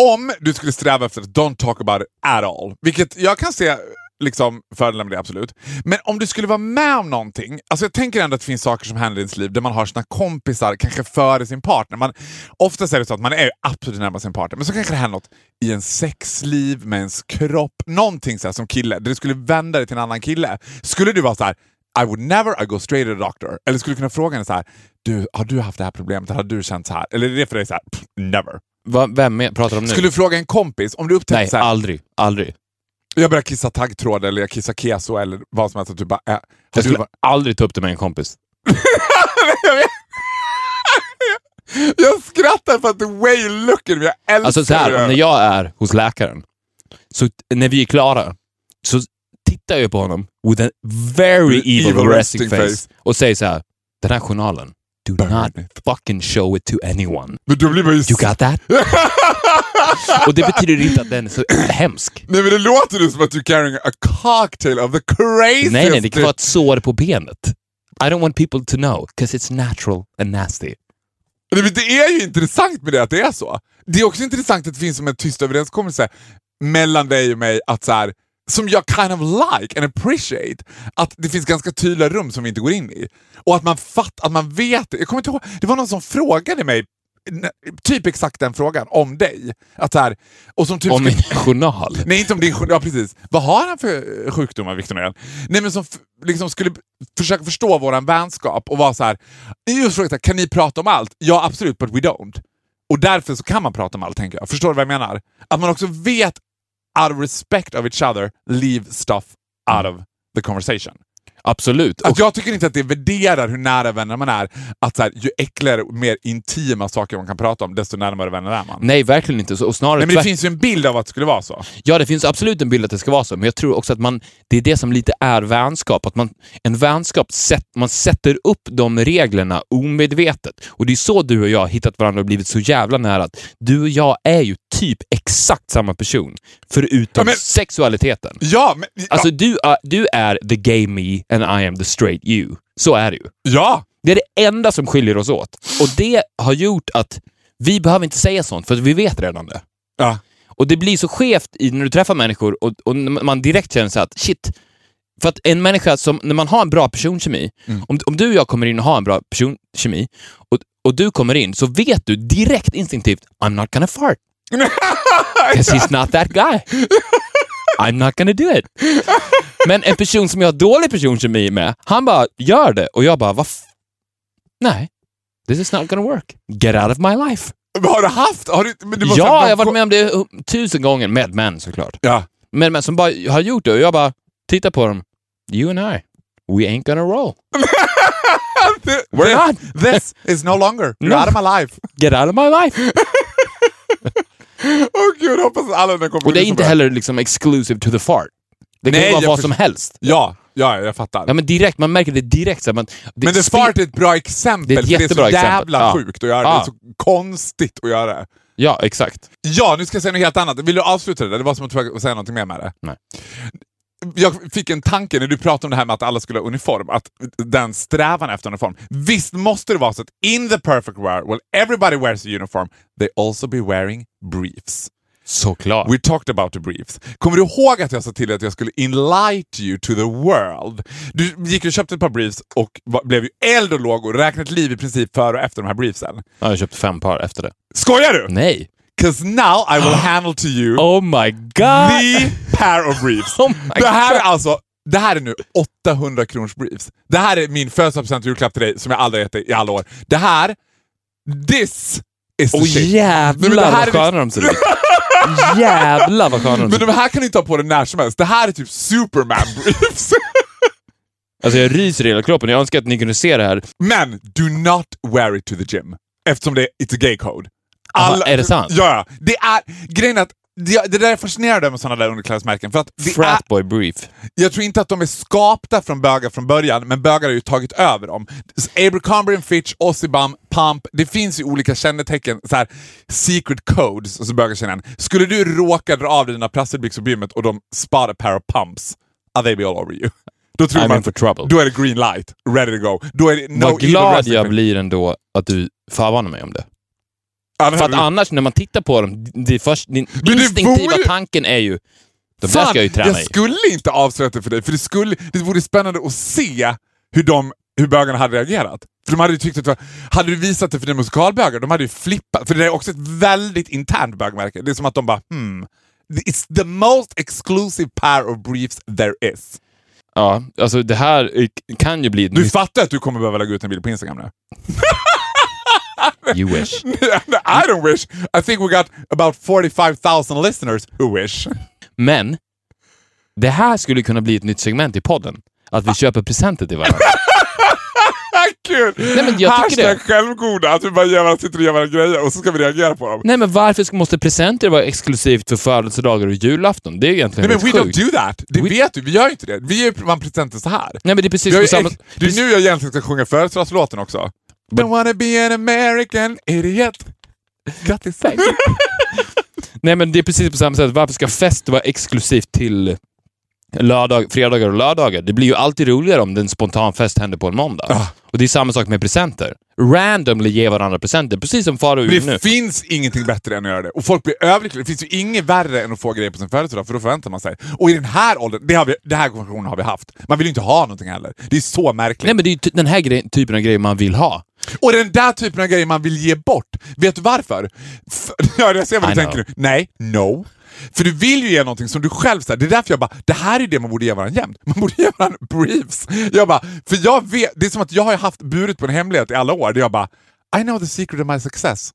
Om du skulle sträva efter att don't talk about it at all, vilket jag kan se liksom fördelar med det, absolut. Men om du skulle vara med om någonting, alltså jag tänker ändå att det finns saker som händer i ens liv där man har sina kompisar, kanske före sin partner. Man, oftast är det så att man är absolut närmast sin partner, men så kanske det händer något i ens sexliv, med ens kropp, någonting så här som kille, där du skulle vända dig till en annan kille. Skulle du vara så här. I would never I go straight to the doctor. Eller skulle du kunna fråga henne så här. Du, har du haft det här problemet? Har du känt så här? Eller är det för dig så här? Pff, never. Va, vem är, pratar de nu? Skulle du fråga en kompis om du upptäckte Nej, så här, aldrig. Aldrig. jag börjar kissa taggtråd eller jag kissar keso eller vad som helst. Att du bara, äh, Jag du skulle bara, aldrig ta upp det med en kompis. jag, skrattar för att the way you look at me. Jag älskar Alltså så här, det. när jag är hos läkaren, så när vi är klara, så tittar jag på honom with a very evil, Evil resting, resting face, face. och säger så här, den här journalen, do Burn not it." fucking show it to anyone. Men då blir man ju... You got that? och det betyder inte att den är så hemsk. Nej men det låter ju som att du carrying a cocktail of the craziest... Nej, nej, det kan vara ett sår på benet. I don't want people to know, because it's natural and nasty. Nej, men Det är ju intressant med det att det är så. Det är också intressant att det finns som en tyst överenskommelse mellan dig och mig att så här, som jag kind of like and appreciate, att det finns ganska tydliga rum som vi inte går in i. Och att man fattar, att man vet det. Jag kommer inte ihåg, det var någon som frågade mig typ exakt den frågan om dig. Att så här, och som typ Om min journal. Nej, inte om din sjukdom. Ja, precis. Vad har han för eh, sjukdomar, Victor Norén? Nej, men som liksom skulle försöka förstå våran vänskap och vara så här. Just fråga, kan ni prata om allt? Ja, absolut, but we don't. Och därför så kan man prata om allt, tänker jag. Förstår du vad jag menar? Att man också vet, out of respect of each other, leave stuff out of the conversation. Absolut. Att jag tycker inte att det värderar hur nära vänner man är. Att så här, ju äckligare och mer intima saker man kan prata om, desto närmare vänner är man. Nej, verkligen inte. Så, och snarare Nej, men det finns ju en bild av att det skulle vara så. Ja, det finns absolut en bild att det ska vara så, men jag tror också att man, det är det som lite är vänskap. Att man, en vänskap, sätt, man sätter upp de reglerna omedvetet. Och det är så du och jag har hittat varandra och blivit så jävla nära. Att du och jag är ju typ exakt samma person, förutom Ja, men- sexualiteten. Ja, men... Ja, Alltså, du, är- du är the gay me and I am the straight you. Så är det ju. ja. Det är det enda som skiljer oss åt. Och det har gjort att vi behöver inte säga sånt, för vi vet redan det. ja. Och det blir så skevt i, när du träffar människor och, och man direkt känner så att shit, för att en människa som, när man har en bra personkemi, Mm. om, om du och jag kommer in och har en bra personkemi och, och du kommer in så vet du direkt instinktivt I'm not gonna fart. Because he's not that guy. I'm not gonna do it. Men en person som jag har dålig personkemi med, han bara gör det och jag bara, vad Nej, this is not gonna work. Get out of my life. Men Har du haft... Har du, men du Ja, jag har varit med om det tusen gånger med män såklart. Ja. Men, men som bara har gjort det och jag bara tittar på dem. You and I, we ain't gonna roll. We're not. This is no longer. You're No. out of my life. Get out of my life. Åh gud, hoppas alla den kommer Och det är inte heller liksom exclusive to the fart. Det kan Nej, ju vara vad som helst. Ja, ja, jag fattar. Ja men direkt, man märker det direkt. Så här, man, det men det spe- fart är ett bra exempel, Det är ett för det är så exempel. jävla Ja. sjukt att göra Ja. det. är så konstigt att göra det. Ja, exakt. Ja, nu ska jag säga något helt annat. Vill du avsluta det där? Det var som att du var säga någonting mer med det. Nej. Jag fick en tanke när du pratade om det här med att alla skulle ha uniform, att den strävan efter uniform. Visst måste det vara så att in the perfect world, well everybody wears a uniform, they also be wearing briefs. Såklart. We talked about the briefs. Kommer du ihåg att jag sa till dig att jag skulle enlight you to the world? Du gick och köpte ett par briefs och blev ju eld och låg och räknade ett liv i princip före och efter de här briefsen. Ja, jag köpte fem par efter det. Skojar du? Nej. Cause now I will handle to you Oh my god! the pair of briefs. Oh my det här är God. alltså det här är nu 800 kronors briefs. Det här är min födelsedagspresent julklapp till dig som jag aldrig gett dig i alla år. Det här, this is the Åh shit. Men jävlar det här vad är sköna de ser ut. jävlar vad sköna de Men ser ut. de här kan du inte ha på dig när som helst. Det här är typ Superman briefs. Alltså jag ryser i hela kroppen. Jag önskar att ni kunde se det här. Men do not wear it to the gym. Eftersom det är it's a gay code. Aha, är det sant? Ja. Det är, grejen är att det, det där är fascinerande med sådana där underklädesmärken. För att Fratboy brief. jag tror inte att de är skapta från bögar från början, men bögar har ju tagit över dem. Abercrombie Fitch, Ossibum, Pump, det finns ju olika kännetecken, så här, secret codes som bögar känner igen. Skulle du råka dra av dig dina plastbyxor på gymmet och de spot a pair of pumps, are they be all over you. Då tror I'm man in for trouble. Då är det green light, ready to go. Då är det no Vad glad jag blir ändå att du förvarnar mig om det. Annars För att annars när man tittar på dem, det först, din det instinktiva vore- tanken är ju de där ska jag ju träna jag i. skulle inte avslöja det för dig, för det, skulle, det vore spännande att se hur, de, hur bögarna hade reagerat. För de hade ju tyckt att det var, Hade du visat det för dina musikalbögar, de hade ju flippat. För det är också ett väldigt internt bögmärke. Det är som att de bara hmm, it's the most exclusive pair of briefs there is. Ja, alltså det här eh, kan ju bli ett Du nytt... fattar att du kommer behöva lägga ut en bild på Instagram nu? You wish. I don't wish. I think we got about 45,000 listeners who wish. Men, det här skulle kunna bli ett nytt segment i podden. Att vi köper presenter till varandra. Kul! Nej, men jag tycker Hashtag det. självgoda, att vi bara gör, varandra- sitter och gör våra grejer och så ska vi reagera på dem. Nej men varför ska- måste presenter vara exklusivt för födelsedagar och julafton? Det är egentligen Nej men we rätt don't sjukt. do that! Det We- vet du, vi gör ju inte det. Vi ger ju man presenter så här. Nej men det är precis har på ju samma... ex- det är nu jag egentligen ska sjunga födelsedagslåten också. Don't wanna be an American idiot. Grattis! Nej men det är precis på samma sätt. Varför ska fest vara exklusivt till lördag, fredagar och lördagar? Det blir ju alltid roligare om en spontan fest händer på en måndag. Ah. Och det är samma sak med presenter. Randomly ge varandra presenter, precis som far och Men gjorde det nu. finns ingenting bättre än att göra det. Och folk blir överlyckliga. Det finns ju inget värre än att få grejer på sin födelsedag, för då förväntar man sig. Och i den här åldern, det, har vi, det här konversationen har vi haft. Man vill ju inte ha någonting heller. Det är så märkligt. Nej men det är ju den här grej, typen av grejer man vill ha. Och den där typen av grejer man vill ge bort. Vet du varför? För, ja, jag ser vad du I tänker know. nu. Nej, no. För du vill ju ge någonting som du själv säger. Det är därför jag bara, det här är det man borde ge varandra jämt. Man borde ge varandra briefs. Jag bara, för jag vet, det är som att jag har haft burit på en hemlighet i alla år. Där jag bara, I know the secret of my success.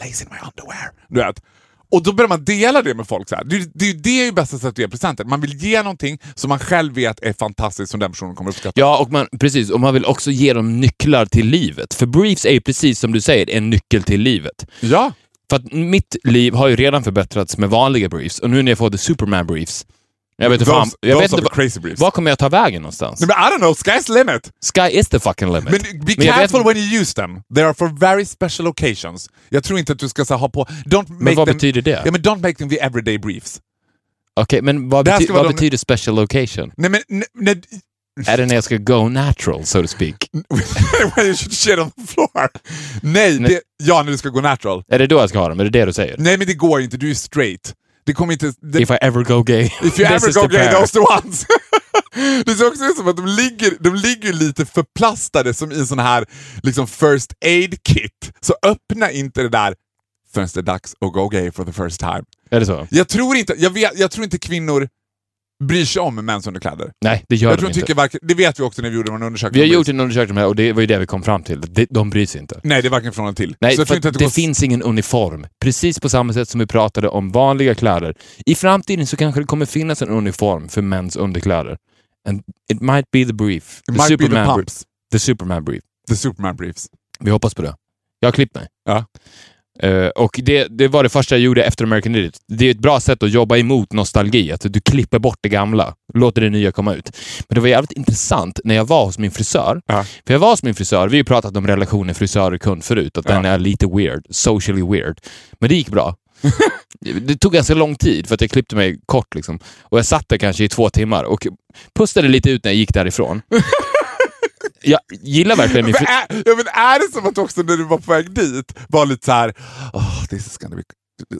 Lays in my underwear. Du vet. Och då börjar man dela det med folk. Så här. Det, det, det är ju bästa sättet att ge presenter. Man vill ge någonting som man själv vet är fantastiskt som den personen kommer uppskatta. Ja, och man, precis. Och man vill också ge dem nycklar till livet. För briefs är ju precis som du säger, en nyckel till livet. Ja. För att mitt liv har ju redan förbättrats med vanliga briefs och nu när jag får the Superman briefs. Jag vet inte fan, jag vet inte crazy briefs. var kommer jag ta vägen någonstans? Nej, men I don't know, sky's limit. Sky is the fucking limit. Men be Men jag vet- careful when you use them. They are for very special occasions. Jag tror inte att du ska så, ha på... Don't make vad them, betyder det? Ja, men don't make them the everyday briefs. Okej, men vad, bety- vad de- betyder special location? Nej men... n- n- Är det när jag ska go natural, so to speak? when you should shit on the floor. Nej, Nej. Det, ja när du ska gå natural. Är det då jag ska ha dem? Är det det du säger? Nej men det går inte, du är straight. Det kommer inte... Det, If I ever go gay, if you ever go the gay, those the ones. det ser också ut som att de ligger, de ligger lite förplastade som i sån här liksom first aid kit. Så öppna inte det där förrän det är dags att go gay for the first time. Är det så? Jag tror inte, jag vet, jag tror inte kvinnor bryr sig om mäns underkläder. Nej, det gör Jag de tror de inte. tycker varken, det vet vi också när vi gjorde en undersökning. Vi har gjort det. en undersökning här och det var ju det vi kom fram till. De, de bryr sig inte. Nej, det är varken från eller till. Nej, för att det går- finns ingen uniform. Precis på samma sätt som vi pratade om vanliga kläder. I framtiden så kanske det kommer finnas en uniform för mäns underkläder. And it might be the brief. It The might be the Superman, brief. pumps. the Superman brief. The Superman briefs. Vi hoppas på det. Jag har klippt mig. Ja. Eh, och det, det var det första jag gjorde efter American Idiot. Det är ett bra sätt att jobba emot nostalgi, att du klipper bort det gamla, låter det nya komma ut. Men det var jävligt intressant när jag var hos min frisör. Ja. För jag var hos min frisör, vi har ju pratat om relationen frisör-kund förut, att Ja. den är lite weird, socially weird. Men det gick bra. det tog ganska lång tid för att jag klippte mig kort. Liksom. Och jag satt där kanske i två timmar och pustade lite ut när jag gick därifrån. jag gillar verkligen min Men fri- är, ja, men är det som att också när du var på väg dit var lite så här, oh, this is gonna be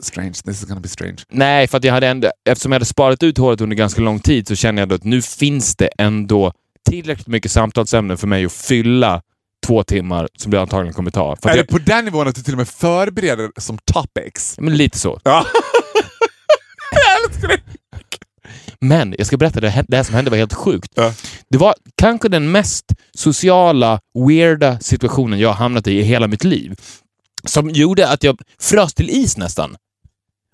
strange, this is gonna be strange. Nej, för att jag hade ändå, eftersom jag hade sparat ut håret under ganska lång tid så känner jag att nu finns det ändå tillräckligt mycket samtalsämnen för mig att fylla två timmar som det antagligen kommer ta. För Är att det jag, på den nivån att du till och med förbereder som topics? men lite så. Ja. jag älskar det! Men jag ska berätta, det det här som hände var helt sjukt. Ja. Det var kanske den mest sociala, weirda situationen jag har hamnat i i hela mitt liv. Som gjorde att jag frös till is nästan.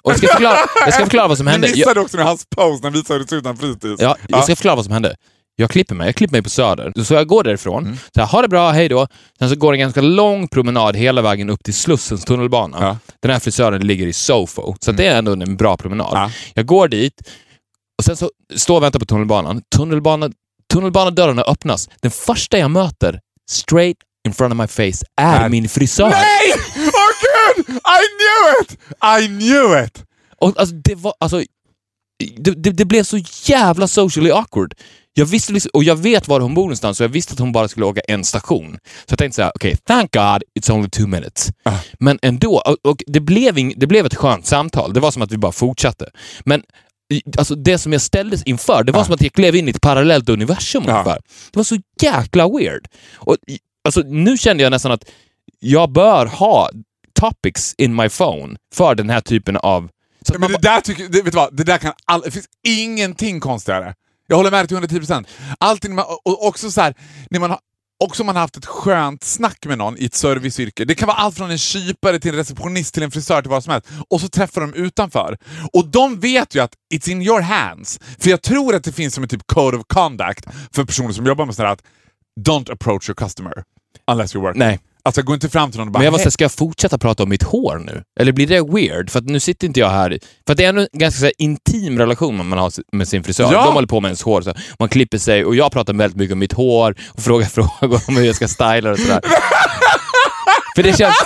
Och jag ska förklara, jag ska förklara vad som hände. Du Jag, missade också när hans pose när det såg ut när han frystes. ja, jag ska förklara vad som hände. Jag klipper mig, jag klipper mig på Söder. Så jag går därifrån. Mm. Så här, ha det bra, hej då. Sen så går en ganska lång promenad hela vägen upp till Slussens tunnelbana. Ja. Den här frisören ligger i Sofo, så att det är ändå en bra promenad. Ja. Jag går dit och sen så står jag och väntar på tunnelbanan. Tunnelbana, tunnelbanadörrarna öppnas. Den första jag möter, straight in front of my face, är min frisör. Nej! Åh gud! I knew it! I knew it! Och alltså, det var, alltså, det, det, det blev så jävla socially awkward. Jag visste liksom, och jag vet var hon bor någonstans, så jag visste att hon bara skulle åka en station. Så jag tänkte så här: okej, thank God it's only two minutes. Ah. Men ändå, och, och det, blev ing, det blev ett skönt samtal. Det var som att vi bara fortsatte. Men alltså, det som jag ställdes inför, det var Ah. som att jag klev in i ett parallellt universum Ja. ungefär. Det var så jäkla weird. Och, alltså, nu kände jag nästan att jag bör ha topics in my phone för den här typen av... Så Men det där, tycker, det, vet du vad, det där kan all, det finns ingenting konstigare. Jag håller med dig till 110%. Alltid när man, och också så här, när man och också om man har haft ett skönt snack med någon i ett serviceyrke. Det kan vara allt från en kypare till en receptionist till en frisör till vad som helst. Och så träffar de utanför. Och de vet ju att it's in your hands. För jag tror att det finns som en typ code of conduct för personer som jobbar med sådär att don't approach your customer unless you're working. Nej. Alltså gå inte fram till någon och bara Men jag var såhär, ska jag fortsätta prata om mitt hår nu? Eller blir det weird? För att nu sitter inte jag här... För att det är en ganska så här, intim relation man har med sin frisör. Ja. De håller på med ens hår, så här. man klipper sig och jag pratar väldigt mycket om mitt hår och frågar frågor om hur jag ska styla och sådär. För det känns...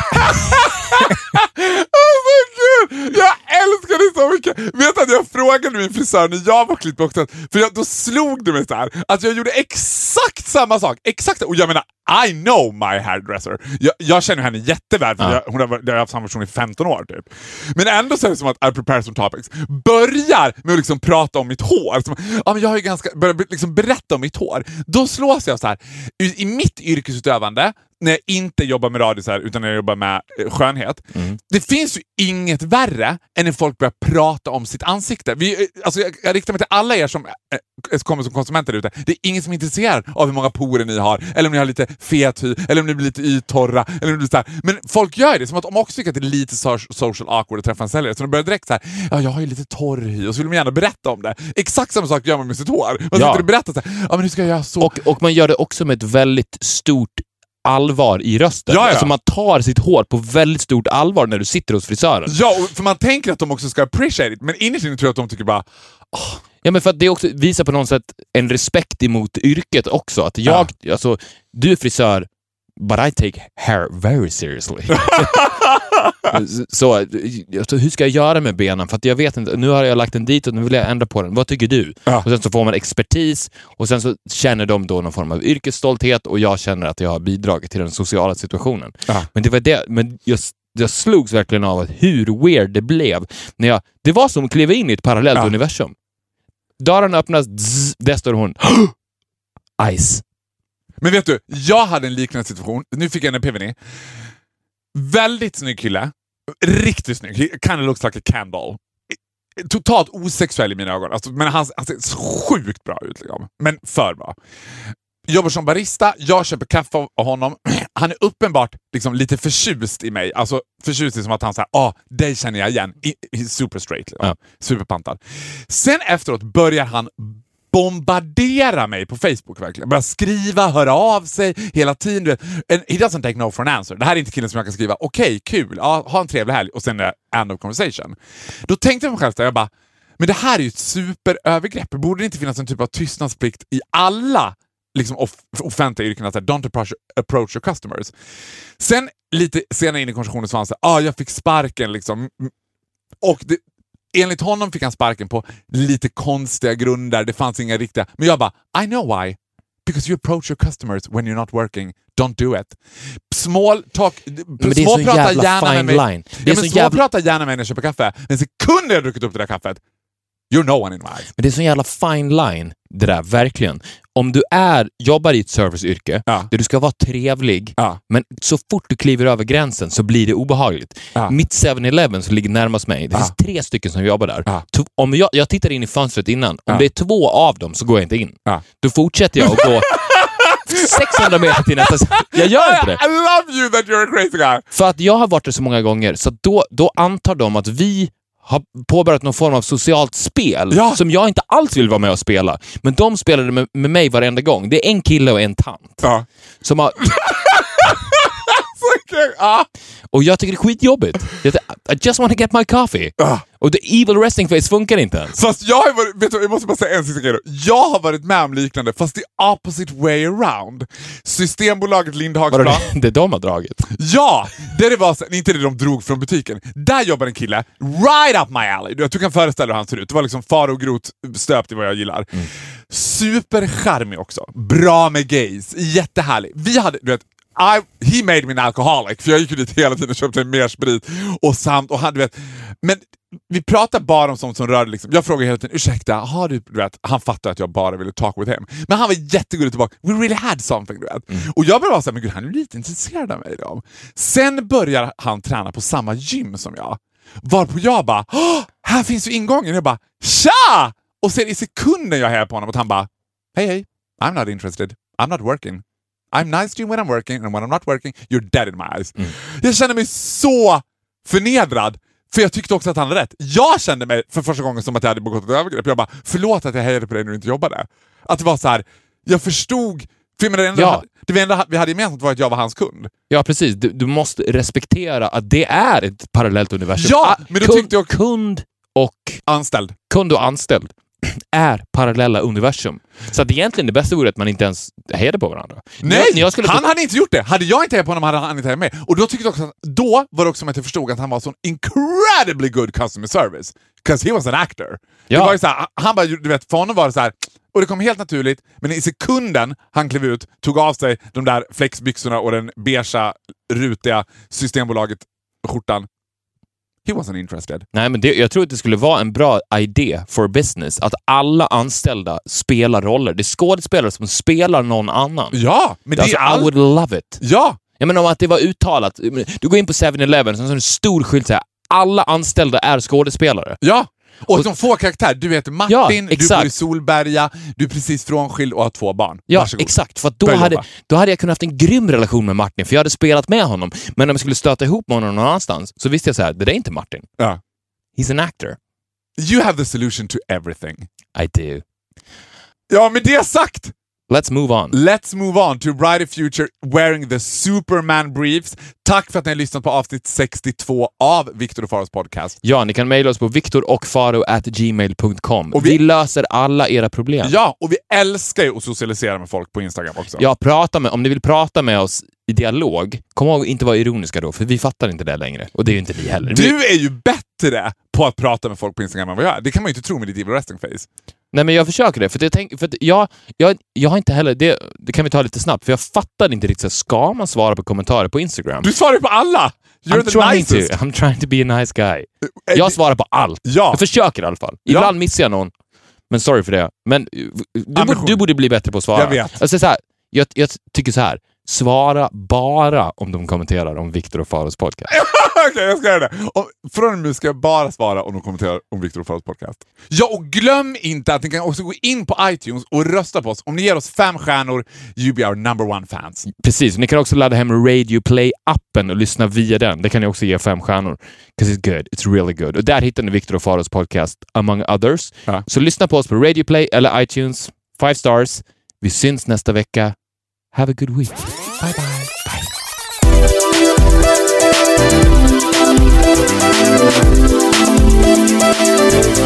Alltså gud! Jag älskar det så mycket! Vet att jag frågade min frisör när jag var klippt också, för jag, då slog det mig så här att jag gjorde exakt samma sak. Exakt, och jag menar, I know my hairdresser. Jag, jag känner henne jätteväl, för Ja. jag, hon har, jag har haft samma person i 15 år typ. Men ändå så är det som att I prepare some topics. Börjar med att liksom prata om mitt hår. Som, ja, men jag har ju ganska, börjar liksom berätta om mitt hår. Då slås jag så här. I, i mitt yrkesutövande, när jag inte jobbar med här, utan när jag jobbar med eh, skönhet. Det finns ju inget värre än när folk börjar prata om sitt ansikte. Vi, eh, alltså jag, jag riktar mig till alla er som eh, kommer som konsumenter ute. Det är ingen som är intresserad av hur många porer ni har, eller om ni har lite fet hy, eller om ni blir lite yttorra. Eller om det blir så här. Men folk gör det som att de också tycker att det är lite so- social awkward att träffa en säljare, så de börjar direkt så här, ja jag har ju lite torr hy, och så vill de gärna berätta om det. Exakt samma sak gör man med sitt hår. Man Ja. sitter och berättar så här, ja men hur ska jag göra så? Och, och man gör det också med ett väldigt stort allvar i rösten. Ja, ja. Alltså man tar sitt hår på väldigt stort allvar när du sitter hos frisören. Ja, för man tänker att de också ska appreciate it, men innerst inne tror jag att de tycker bara Ja, men för att det också visar på något sätt en respekt emot yrket också. Att jag, alltså, du är frisör, but I take hair very seriously. så, hur ska jag göra med benen? För jag vet inte, nu har jag lagt den dit och nu vill jag ändra på den. Vad tycker du? Ja. Och sen så får man expertis och sen så känner de då någon form av yrkesstolthet och jag känner att jag har bidragit till den sociala situationen. Ja. Men det var det, men jag, jag slogs verkligen av hur weird det blev. När jag, det var som att kliva in i ett parallellt Ja. universum. Dörren öppnas, zzz, där står hon. Ice. Men vet du, jag hade en liknande situation. Nu fick jag en epiphany. Väldigt snygg kille. Riktigt snygg. He kind of looks like a candle. Totalt osexuell i mina ögon. Alltså, men han, han ser sjukt bra ut. Liksom. Men för bra. Jobbar som barista, jag köper kaffe av honom. Han är uppenbart liksom, lite förtjust i mig. Alltså förtjust i som att han säger ah, dig känner jag igen. I, super straight. Liksom. Ja. Superpantad. Sen efteråt börjar han bombardera mig på Facebook verkligen. Börja skriva, höra av sig hela tiden. du vet. And he doesn't take no for an answer. Det här är inte killen som jag kan skriva okej, kul, ja, ha en trevlig helg och sen är det end of conversation. Då tänkte jag mig själv jag bara, men det här är ju ett superövergrepp. Borde det inte finnas en typ av tystnadsplikt i alla liksom off offentliga yrken? Att don't approach, approach your customers. Sen lite senare in i konversationen så var han såhär, ah, jag fick sparken liksom Och det, enligt honom fick han sparken på lite konstiga grunder, det fanns inga riktiga. Men jag bara, I know why. Because you approach your customers when you're not working. Don't do it. Small talk... Är så jävla fine line. Det är Ja, men små jävla- gärna med mig när jag köper kaffe. Men sekund jag har druckit upp det där kaffet, you're no one in my eyes. Men det är så jävla fine line, det där, verkligen. Om du är, jobbar i ett serviceyrke, Ja. där du ska vara trevlig, Ja. men så fort du kliver över gränsen så blir det obehagligt. Ja. Mitt 7-Eleven som ligger närmast mig, det finns tre stycken som jobbar där. Om jag, jag tittar in i fönstret innan, om det är två av dem så går jag inte in. Då fortsätter jag att gå 600 meter till nästa... Jag gör inte det. I love you that you're a crazy guy! För att jag har varit där så många gånger, så då, då antar de att vi har påbörjat någon form av socialt spel Ja. som jag inte alls vill vara med och spela. Men de spelade med, med mig varenda gång. Det är en kille och en tant. Ja. Som har! Ja. och jag tycker det är skitjobbigt. Jag, I just want to get my coffee. Ja. Och the evil resting face funkar inte ens. Fast jag har varit, vet du, jag måste bara säga en sista grej då. Jag har varit med om liknande, fast the opposite way around. Systembolaget Lindhagsplan. det, det de har dragit. Ja! Där det var så, inte det de drog från butiken. Där jobbar en kille, right up my alley. Du, du kan föreställa dig hur han ser ut. Det var liksom far och grot stöpt i vad jag gillar. Mm. Supercharmig också. Bra med gays. Jättehärlig. Vi hade, du vet, I, he made me an alcoholic, för jag gick ju dit hela tiden och köpte mer sprit. Och samt, och han, du vet, men vi pratar bara om sånt som rör liksom. Jag frågar hela tiden, ursäkta, har du, du vet, han fattade att jag bara ville talk with him. Men han var jättegullig tillbaka. We really had something, du vet. Och jag började vara såhär, men gud han är lite intresserad av mig idag. Sen börjar han träna på samma gym som jag. Varpå jag bara, "Åh, här finns ju ingången. Jag bara, tja! Och sen i sekunden jag hejar på honom att han bara, hej hej, I'm not interested, I'm not working. I'm nice to you when I'm working and when I'm not working, you're dead in my eyes. Jag kände mig så förnedrad. För jag tyckte också att han hade rätt. Jag kände mig för första gången som att jag hade begått ett övergrepp. Jag bara, förlåt att jag hejade på dig när du inte jobbade. Att det var så här, jag förstod. För jag menar, det enda, Ja. det enda vi hade gemensamt var att jag var hans kund. Ja, precis. Du, du måste respektera att det är ett parallellt universum. Ja, Ah, men då kund, tyckte jag- Kund och Anställd. kund och anställd är parallella universum. Så att egentligen det bästa vore att man inte ens hejade på varandra. Nej! Jag, jag han hade inte gjort det! Hade jag inte hejat på honom hade han inte hejat med. Och då tyckte jag också att, då var det också som att jag förstod att han var sån incredibly good customer service. Because he was an actor. Ja. Det var ju så här, han bara, du vet, för honom var det så här, och det kom helt naturligt, men i sekunden han klev ut, tog av sig de där flexbyxorna och den beigea, rutiga Systembolaget-skjortan. He wasn't interested. Nej, men det, jag tror att det skulle vara en bra idé for business att alla anställda spelar roller. Det är skådespelare som spelar någon annan. Ja, men det alltså, är I allt. would love it. Ja! Jag menar om att det var uttalat. Du går in på 7-Eleven, så är det en stor skylt så här. Alla anställda är skådespelare. Ja! Och som får karaktär. Du heter Martin, Ja, du bor i. Solberga, du är precis frånskild och har två barn. Ja, Varsågod. exakt. För då, Börja hade, jobba. då hade jag kunnat haft en grym relation med Martin, för jag hade spelat med honom. Men om jag skulle stöta ihop med honom någon annanstans, så visste jag så här, det där är inte Martin. Ja. He's an actor. You have the solution to everything. I do. Ja, med det sagt! Let's move on. Let's move on to Brighter Future wearing the Superman briefs. Tack för att ni har lyssnat på avsnitt 62 av Victor och Faros podcast. Ja, ni kan mejla oss på viktorochfaro.gmail.com. Och Vi... vi- löser alla era problem. Ja, och vi älskar ju att socialisera med folk på Instagram också. Ja, prata med, om ni vill prata med oss i dialog, kom ihåg att inte vara ironiska då, för vi fattar inte det längre. Och det är ju inte ni heller. Vi- Du är ju bättre på att prata med folk på Instagram än vad jag är. Det kan man ju inte tro med ditt evil resting face. Nej, men jag försöker det. För, jag, tänk, för jag, jag, jag har inte heller... Det, det kan vi ta lite snabbt, för jag fattar inte riktigt. Ska man svara på kommentarer på Instagram? Du svarar ju på alla! You're I'm the trying nicest! to. I'm trying to be a nice guy. Eh, Jag svarar på allt. Ja. Jag försöker i alla fall. Ja. Ibland missar jag någon, men sorry för det. Men uh, du, borde, du borde bli bättre på att svara. Jag vet. Alltså, så här, jag, jag tycker så här. Svara bara om de kommenterar om Viktor och Faros podcast. Okej, jag ska göra det. Och från och med nu ska jag bara svara om de kommenterar om Victor och Faros podcast. Ja, och glöm inte att ni kan också gå in på iTunes och rösta på oss. Om ni ger oss fem stjärnor, you be our number one fans. Precis, ni kan också ladda hem Radio Play-appen och lyssna via den. Det kan ni också ge fem stjärnor. 'Cause it's good. It's really good. Och där hittar ni Viktor och Faros podcast, among others. Ja. Så lyssna på oss på Radio Play eller iTunes. Five stars. Vi syns nästa vecka. Have a good week. Bye bye. Bye.